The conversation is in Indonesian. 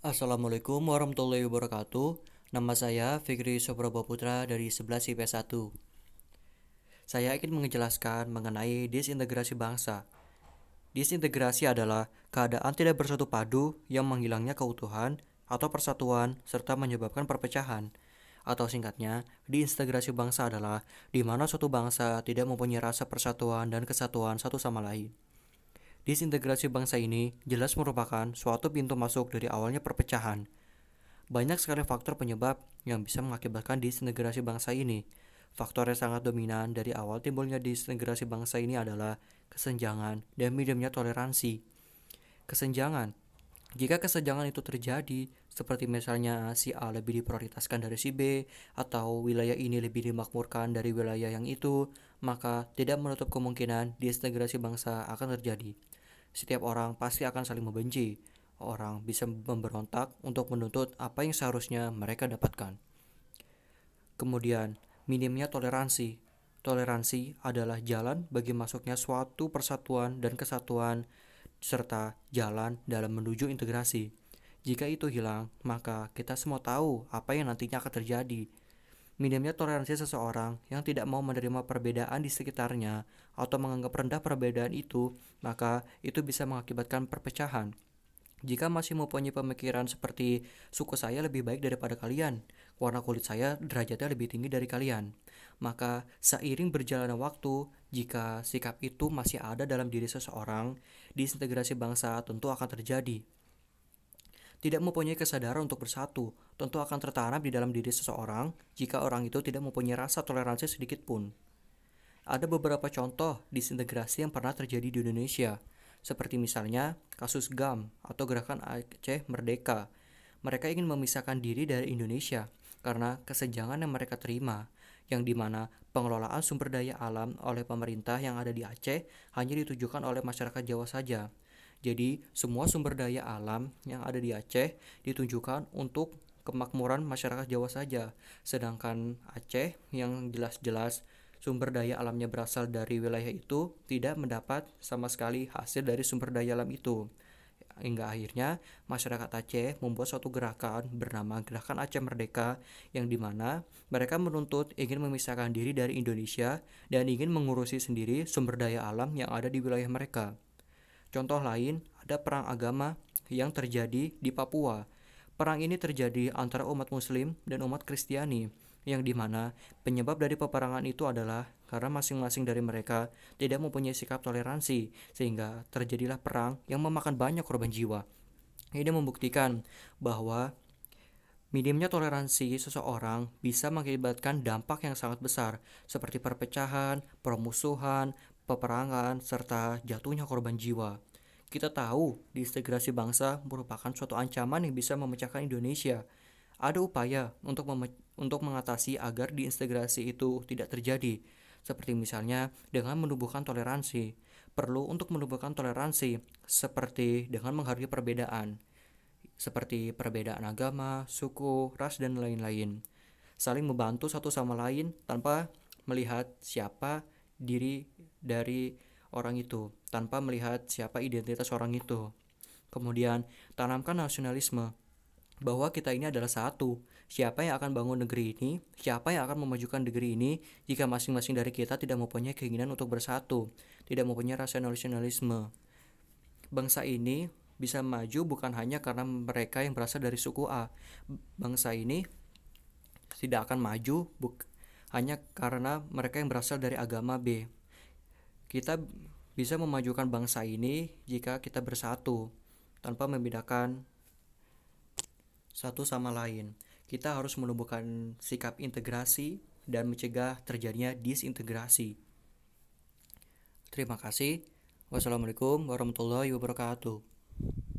Assalamualaikum warahmatullahi wabarakatuh. Nama saya Fikri Suprobo Putra dari 11 IP 1. Saya ingin menjelaskan mengenai disintegrasi bangsa. Disintegrasi adalah keadaan tidak bersatu padu yang menghilangnya keutuhan atau persatuan serta menyebabkan perpecahan. Atau singkatnya, disintegrasi bangsa adalah di mana suatu bangsa tidak mempunyai rasa persatuan dan kesatuan satu sama lain. Disintegrasi bangsa ini jelas merupakan suatu pintu masuk dari awalnya perpecahan. Banyak sekali faktor penyebab yang bisa mengakibatkan disintegrasi bangsa ini. Faktor yang sangat dominan dari awal timbulnya disintegrasi bangsa ini adalah kesenjangan dan minimnya toleransi. Kesenjangan jika kesenjangan itu terjadi, seperti misalnya si A lebih diprioritaskan dari si B, atau wilayah ini lebih dimakmurkan dari wilayah yang itu, maka tidak menutup kemungkinan disintegrasi bangsa akan terjadi. Setiap orang pasti akan saling membenci. Orang bisa memberontak untuk menuntut apa yang seharusnya mereka dapatkan. Kemudian, minimnya toleransi. Toleransi adalah jalan bagi masuknya suatu persatuan dan kesatuan serta jalan dalam menuju integrasi. Jika itu hilang, maka kita semua tahu apa yang nantinya akan terjadi. Minimnya toleransi seseorang yang tidak mau menerima perbedaan di sekitarnya atau menganggap rendah perbedaan itu, maka itu bisa mengakibatkan perpecahan. Jika masih mempunyai pemikiran seperti suku saya lebih baik daripada kalian, warna kulit saya derajatnya lebih tinggi dari kalian, maka seiring berjalannya waktu, jika sikap itu masih ada dalam diri seseorang, disintegrasi bangsa tentu akan terjadi. Tidak mempunyai kesadaran untuk bersatu, tentu akan tertanam di dalam diri seseorang jika orang itu tidak mempunyai rasa toleransi sedikit pun. Ada beberapa contoh disintegrasi yang pernah terjadi di Indonesia, seperti misalnya kasus GAM atau Gerakan Aceh Merdeka. Mereka ingin memisahkan diri dari Indonesia karena kesenjangan yang mereka terima, yang di mana pengelolaan sumber daya alam oleh pemerintah yang ada di Aceh hanya ditujukan oleh masyarakat Jawa saja. Jadi, semua sumber daya alam yang ada di Aceh ditunjukkan untuk kemakmuran masyarakat Jawa saja, sedangkan Aceh yang jelas-jelas sumber daya alamnya berasal dari wilayah itu tidak mendapat sama sekali hasil dari sumber daya alam itu. Hingga akhirnya masyarakat Aceh membuat suatu gerakan bernama Gerakan Aceh Merdeka yang di mana mereka menuntut ingin memisahkan diri dari Indonesia dan ingin mengurusi sendiri sumber daya alam yang ada di wilayah mereka. Contoh lain ada perang agama yang terjadi di Papua. Perang ini terjadi antara umat Muslim dan umat Kristiani yang di mana penyebab dari peperangan itu adalah karena masing-masing dari mereka tidak mempunyai sikap toleransi sehingga terjadilah perang yang memakan banyak korban jiwa. Ini membuktikan bahwa minimnya toleransi seseorang bisa mengakibatkan dampak yang sangat besar seperti perpecahan, permusuhan, peperangan, serta jatuhnya korban jiwa. Kita tahu disintegrasi bangsa merupakan suatu ancaman yang bisa memecahkan Indonesia ada upaya untuk untuk mengatasi agar diintegrasi itu tidak terjadi, seperti misalnya dengan menumbuhkan toleransi. Perlu untuk menumbuhkan toleransi, seperti dengan menghargai perbedaan, seperti perbedaan agama, suku, ras, dan lain-lain. Saling membantu satu sama lain tanpa melihat siapa diri dari orang itu, tanpa melihat siapa identitas orang itu. Kemudian, tanamkan nasionalisme bahwa kita ini adalah satu. Siapa yang akan bangun negeri ini, siapa yang akan memajukan negeri ini jika masing-masing dari kita tidak mempunyai keinginan untuk bersatu, tidak mempunyai rasa nasionalisme. Bangsa ini bisa maju bukan hanya karena mereka yang berasal dari suku A. Bangsa ini tidak akan maju hanya karena mereka yang berasal dari agama B. Kita bisa memajukan bangsa ini jika kita bersatu tanpa membedakan satu sama lain. Kita harus menumbuhkan sikap integrasi dan mencegah terjadinya disintegrasi. Terima kasih. Wassalamualaikum warahmatullahi wabarakatuh.